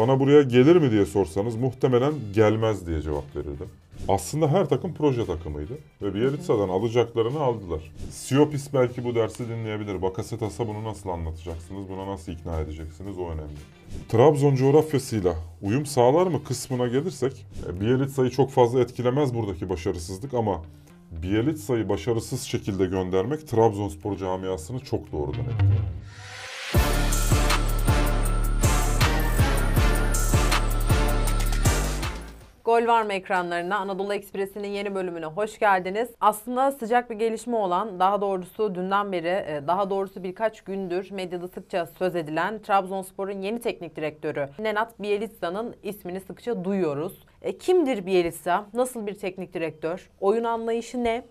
Bana buraya gelir mi diye sorsanız muhtemelen gelmez diye cevap verirdim. Aslında her takım proje takımıydı ve Bielitsa'dan alacaklarını aldılar. Siopis belki bu dersi dinleyebilir. Bakasetas'a bunu nasıl anlatacaksınız, buna nasıl ikna edeceksiniz o önemli. Trabzon coğrafyasıyla uyum sağlar mı kısmına gelirsek, e, Bielitsa'yı çok fazla etkilemez buradaki başarısızlık ama Bielitsa'yı başarısız şekilde göndermek Trabzonspor camiasını çok doğrudan etkiler. Gol var mı ekranlarına? Anadolu Ekspresi'nin yeni bölümüne hoş geldiniz. Aslında sıcak bir gelişme olan, daha doğrusu dünden beri, e, daha doğrusu birkaç gündür medyada sıkça söz edilen Trabzonspor'un yeni teknik direktörü Nenat Bielitsa'nın ismini sıkça duyuyoruz. E, kimdir Bielitsa? Nasıl bir teknik direktör? Oyun anlayışı ne?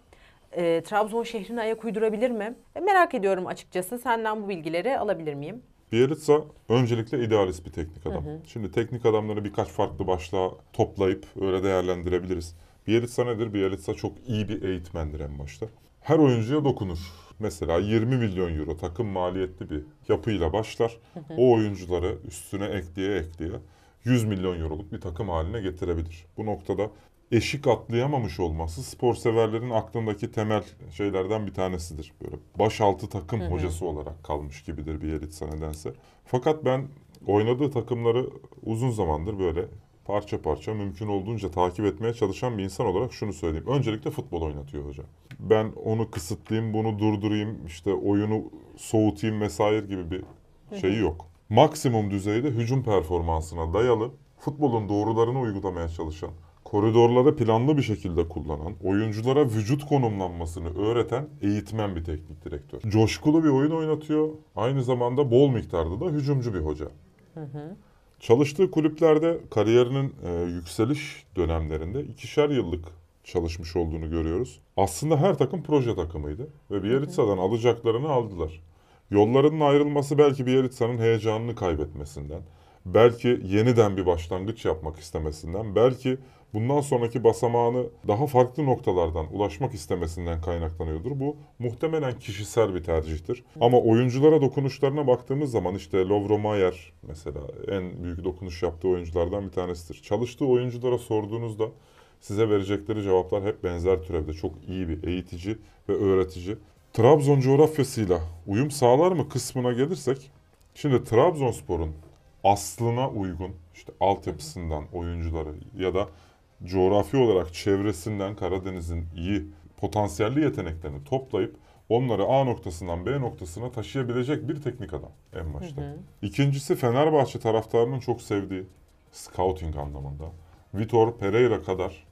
E, Trabzon şehrine ayak uydurabilir mi? E, merak ediyorum açıkçası. Senden bu bilgileri alabilir miyim? Bielitsa öncelikle idealist bir teknik adam. Şimdi teknik adamları birkaç farklı başlığa toplayıp öyle değerlendirebiliriz. Bielitsa nedir? Bielitsa çok iyi bir eğitmendir en başta. Her oyuncuya dokunur. Mesela 20 milyon euro takım maliyetli bir yapıyla başlar. O oyuncuları üstüne ekleye ekleye 100 milyon euroluk bir takım haline getirebilir. Bu noktada eşik atlayamamış olması spor severlerin aklındaki temel şeylerden bir tanesidir. Böyle başaltı takım hocası olarak kalmış gibidir Bielitsa nedense. Fakat ben oynadığı takımları uzun zamandır böyle parça parça mümkün olduğunca takip etmeye çalışan bir insan olarak şunu söyleyeyim. Öncelikle futbol oynatıyor hoca. Ben onu kısıtlayayım, bunu durdurayım, işte oyunu soğutayım vesaire gibi bir şeyi yok. Maksimum düzeyde hücum performansına dayalı futbolun doğrularını uygulamaya çalışan, koridorları planlı bir şekilde kullanan, oyunculara vücut konumlanmasını öğreten, eğitmen bir teknik direktör. Coşkulu bir oyun oynatıyor. Aynı zamanda bol miktarda da hücumcu bir hoca. Çalıştığı kulüplerde kariyerinin e, yükseliş dönemlerinde ikişer yıllık çalışmış olduğunu görüyoruz. Aslında her takım proje takımıydı ve Bielitsa'dan alacaklarını aldılar. Yollarının ayrılması belki Bielitsa'nın heyecanını kaybetmesinden, belki yeniden bir başlangıç yapmak istemesinden, belki bundan sonraki basamağını daha farklı noktalardan ulaşmak istemesinden kaynaklanıyordur. Bu muhtemelen kişisel bir tercihtir. Ama oyunculara dokunuşlarına baktığımız zaman işte Lovro Mayer mesela en büyük dokunuş yaptığı oyunculardan bir tanesidir. Çalıştığı oyunculara sorduğunuzda size verecekleri cevaplar hep benzer türevde. Çok iyi bir eğitici ve öğretici. Trabzon coğrafyasıyla uyum sağlar mı kısmına gelirsek, şimdi Trabzonspor'un aslına uygun işte altyapısından oyuncuları ya da coğrafi olarak çevresinden Karadeniz'in iyi potansiyelli yeteneklerini toplayıp onları A noktasından B noktasına taşıyabilecek bir teknik adam en başta. İkincisi Fenerbahçe taraftarının çok sevdiği scouting anlamında Vitor Pereira kadar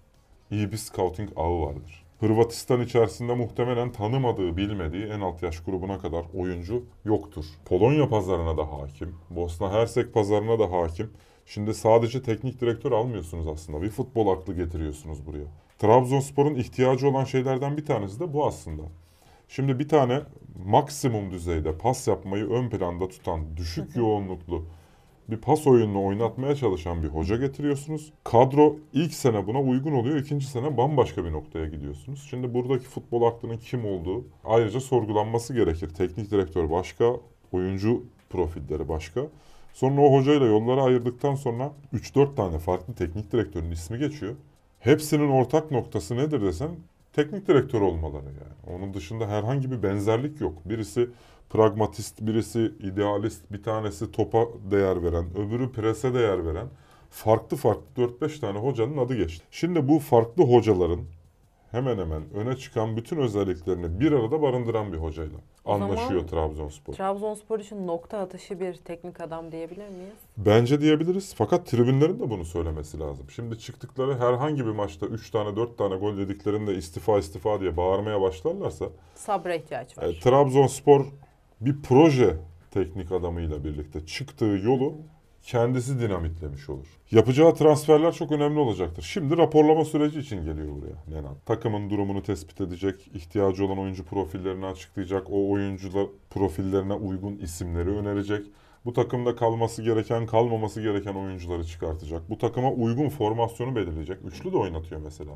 iyi bir scouting ağı vardır. Hırvatistan içerisinde muhtemelen tanımadığı, bilmediği en alt yaş grubuna kadar oyuncu yoktur. Polonya pazarına da hakim, Bosna Hersek pazarına da hakim. Şimdi sadece teknik direktör almıyorsunuz aslında. Bir futbol aklı getiriyorsunuz buraya. Trabzonspor'un ihtiyacı olan şeylerden bir tanesi de bu aslında. Şimdi bir tane maksimum düzeyde pas yapmayı ön planda tutan, düşük yoğunluklu bir pas oyununu oynatmaya çalışan bir hoca getiriyorsunuz. Kadro ilk sene buna uygun oluyor, ikinci sene bambaşka bir noktaya gidiyorsunuz. Şimdi buradaki futbol aklının kim olduğu ayrıca sorgulanması gerekir. Teknik direktör başka, oyuncu profilleri başka. Sonra o hocayla yolları ayırdıktan sonra 3-4 tane farklı teknik direktörün ismi geçiyor. Hepsinin ortak noktası nedir desen teknik direktör olmaları yani. Onun dışında herhangi bir benzerlik yok. Birisi pragmatist, birisi idealist, bir tanesi topa değer veren, öbürü prese değer veren farklı farklı 4-5 tane hocanın adı geçti. Şimdi bu farklı hocaların hemen hemen öne çıkan bütün özelliklerini bir arada barındıran bir hocayla O anlaşıyor Trabzonspor. Trabzonspor için nokta atışı bir teknik adam diyebilir miyiz? Bence diyebiliriz. Fakat tribünlerin de bunu söylemesi lazım. Şimdi çıktıkları herhangi bir maçta 3 tane 4 tane gol dediklerinde istifa istifa diye bağırmaya başlarlarsa Sabra ihtiyaç var. e, Trabzonspor bir proje teknik adamıyla birlikte çıktığı yolu kendisi dinamitlemiş olur. Yapacağı transferler çok önemli olacaktır. Şimdi raporlama süreci için geliyor buraya Nenad. Takımın durumunu tespit edecek, ihtiyacı olan oyuncu profillerini açıklayacak, o oyuncular profillerine uygun isimleri önerecek. Bu takımda kalması gereken, kalmaması gereken oyuncuları çıkartacak. Bu takıma uygun formasyonu belirleyecek. Üçlü de oynatıyor mesela.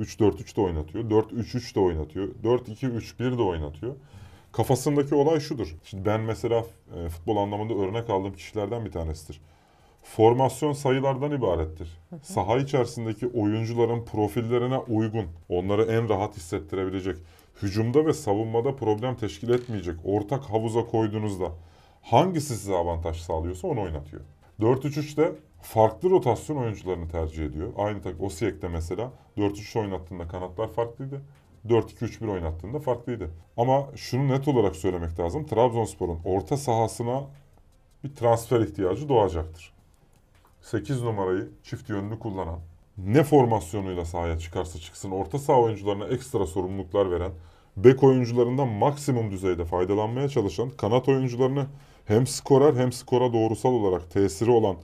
3-4-3 de oynatıyor. 4-3-3 de oynatıyor. 4-2-3-1 de oynatıyor. Kafasındaki olay şudur. Şimdi ben mesela e, futbol anlamında örnek aldığım kişilerden bir tanesidir. Formasyon sayılardan ibarettir. Saha içerisindeki oyuncuların profillerine uygun, onları en rahat hissettirebilecek, hücumda ve savunmada problem teşkil etmeyecek ortak havuza koyduğunuzda hangisi size avantaj sağlıyorsa onu oynatıyor. 4-3-3'te farklı rotasyon oyuncularını tercih ediyor. Aynı tak Osijek'te mesela 4-3 oynattığında kanatlar farklıydı. 4-2-3-1 oynattığında farklıydı. Ama şunu net olarak söylemek lazım. Trabzonspor'un orta sahasına bir transfer ihtiyacı doğacaktır. 8 numarayı çift yönlü kullanan, ne formasyonuyla sahaya çıkarsa çıksın orta saha oyuncularına ekstra sorumluluklar veren, bek oyuncularından maksimum düzeyde faydalanmaya çalışan, kanat oyuncularını hem skorer hem skora doğrusal olarak tesiri olan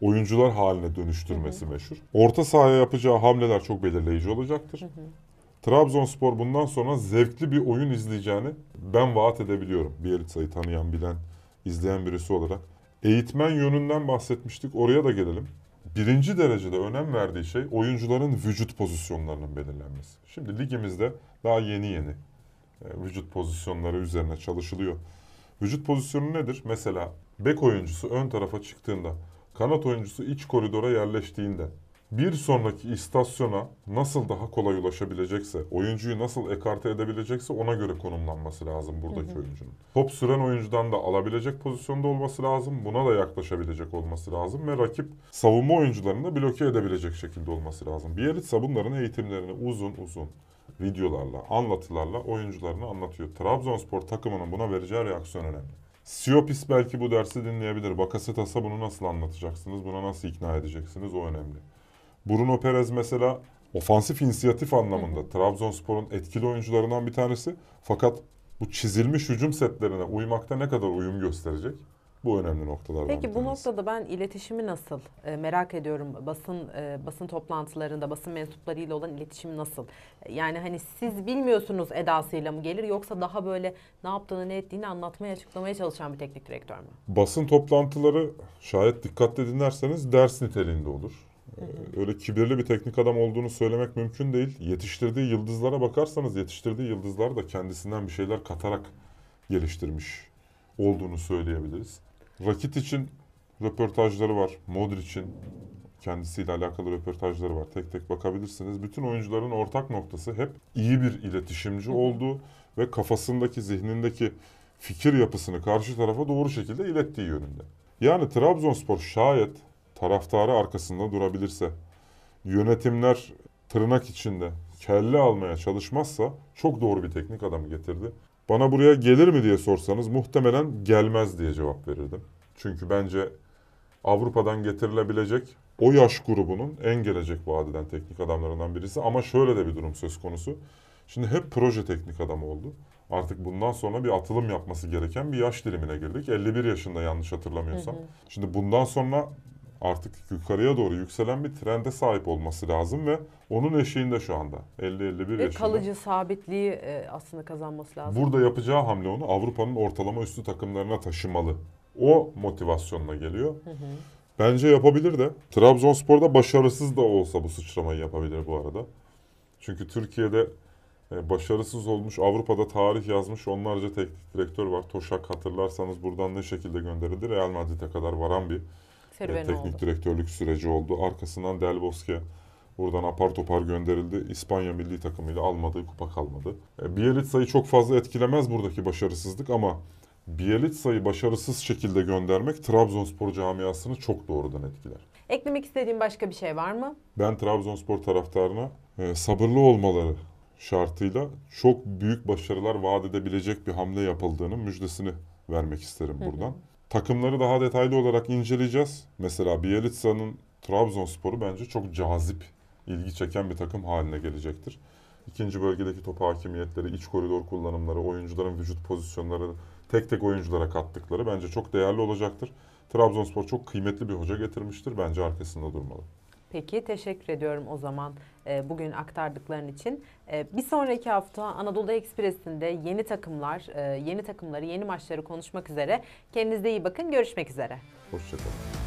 oyuncular haline dönüştürmesi meşhur. Orta sahaya yapacağı hamleler çok belirleyici olacaktır. Trabzonspor bundan sonra zevkli bir oyun izleyeceğini ben vaat edebiliyorum. Bielitsa'yı tanıyan, bilen, izleyen birisi olarak. Eğitmen yönünden bahsetmiştik. Oraya da gelelim. Birinci derecede önem verdiği şey oyuncuların vücut pozisyonlarının belirlenmesi. Şimdi ligimizde daha yeni yeni e, vücut pozisyonları üzerine çalışılıyor. Vücut pozisyonu nedir? Mesela bek oyuncusu ön tarafa çıktığında, kanat oyuncusu iç koridora yerleştiğinde, bir sonraki istasyona nasıl daha kolay ulaşabilecekse, oyuncuyu nasıl ekarte edebilecekse ona göre konumlanması lazım buradaki oyuncunun. Top süren oyuncudan da alabilecek pozisyonda olması lazım. Buna da yaklaşabilecek olması lazım ve rakip savunma oyuncularını da bloke edebilecek şekilde olması lazım. Bielitsa bunların eğitimlerini uzun uzun videolarla, anlatılarla oyuncularını anlatıyor. Trabzonspor takımının buna vereceği reaksiyon önemli. Siopis belki bu dersi dinleyebilir. Bakasetas'a bunu nasıl anlatacaksınız, buna nasıl ikna edeceksiniz o önemli. Bruno Perez mesela ofansif inisiyatif anlamında Trabzonspor'un etkili oyuncularından bir tanesi. Fakat bu çizilmiş hücum setlerine uymakta ne kadar uyum gösterecek? Bu önemli noktalardan Peki bu noktada ben iletişimi nasıl e, merak ediyorum. Basın e, basın toplantılarında basın mensuplarıyla olan iletişimi nasıl? Yani hani siz bilmiyorsunuz edasıyla mı gelir yoksa daha böyle ne yaptığını ne ettiğini anlatmaya açıklamaya çalışan bir teknik direktör mü? Basın toplantıları şayet dikkatle dinlerseniz ders niteliğinde olur. Öyle kibirli bir teknik adam olduğunu söylemek mümkün değil. Yetiştirdiği yıldızlara bakarsanız yetiştirdiği yıldızlar da kendisinden bir şeyler katarak geliştirmiş olduğunu söyleyebiliriz. Rakit için röportajları var. Modric'in kendisiyle alakalı röportajları var. Tek tek bakabilirsiniz. Bütün oyuncuların ortak noktası hep iyi bir iletişimci olduğu ve kafasındaki, zihnindeki fikir yapısını karşı tarafa doğru şekilde ilettiği yönünde. Yani Trabzonspor şayet taraftarı arkasında durabilirse, yönetimler tırnak içinde kelle almaya çalışmazsa çok doğru bir teknik adamı getirdi. Bana buraya gelir mi diye sorsanız muhtemelen gelmez diye cevap verirdim. Çünkü bence Avrupa'dan getirilebilecek o yaş grubunun en gelecek vadeden teknik adamlarından birisi. Ama şöyle de bir durum söz konusu. Şimdi hep proje teknik adamı oldu. Artık bundan sonra bir atılım yapması gereken bir yaş dilimine girdik. 51 yaşında yanlış hatırlamıyorsam. Şimdi bundan sonra artık yukarıya doğru yükselen bir trende sahip olması lazım ve onun eşiğinde şu anda. 50-51 Ve yaşında. kalıcı sabitliği e, aslında kazanması lazım. Burada yapacağı hamle onu Avrupa'nın ortalama üstü takımlarına taşımalı. O motivasyonla geliyor. Bence yapabilir de. Trabzonspor'da başarısız da olsa bu sıçramayı yapabilir bu arada. Çünkü Türkiye'de e, başarısız olmuş, Avrupa'da tarih yazmış onlarca teknik direktör var. Toşak hatırlarsanız buradan ne şekilde gönderildi? Real Madrid'e kadar varan bir Serüveni teknik oldu. direktörlük süreci oldu. Arkasından Del Bosque buradan apar topar gönderildi. İspanya milli takımıyla almadığı kupa kalmadı. E, Bielitsa'yı çok fazla etkilemez buradaki başarısızlık ama Bielitsa'yı başarısız şekilde göndermek Trabzonspor camiasını çok doğrudan etkiler. Eklemek istediğin başka bir şey var mı? Ben Trabzonspor taraftarına e, sabırlı olmaları şartıyla çok büyük başarılar vaat edebilecek bir hamle yapıldığının müjdesini vermek isterim buradan. Takımları daha detaylı olarak inceleyeceğiz. Mesela Bielitsa'nın Trabzonspor'u bence çok cazip, ilgi çeken bir takım haline gelecektir. İkinci bölgedeki top hakimiyetleri, iç koridor kullanımları, oyuncuların vücut pozisyonları, tek tek oyunculara kattıkları bence çok değerli olacaktır. Trabzonspor çok kıymetli bir hoca getirmiştir. Bence arkasında durmalı. Peki teşekkür ediyorum o zaman e, bugün aktardıkların için. E, bir sonraki hafta Anadolu Ekspresi'nde yeni takımlar, e, yeni takımları, yeni maçları konuşmak üzere. Kendinize iyi bakın. Görüşmek üzere. Hoşçakalın.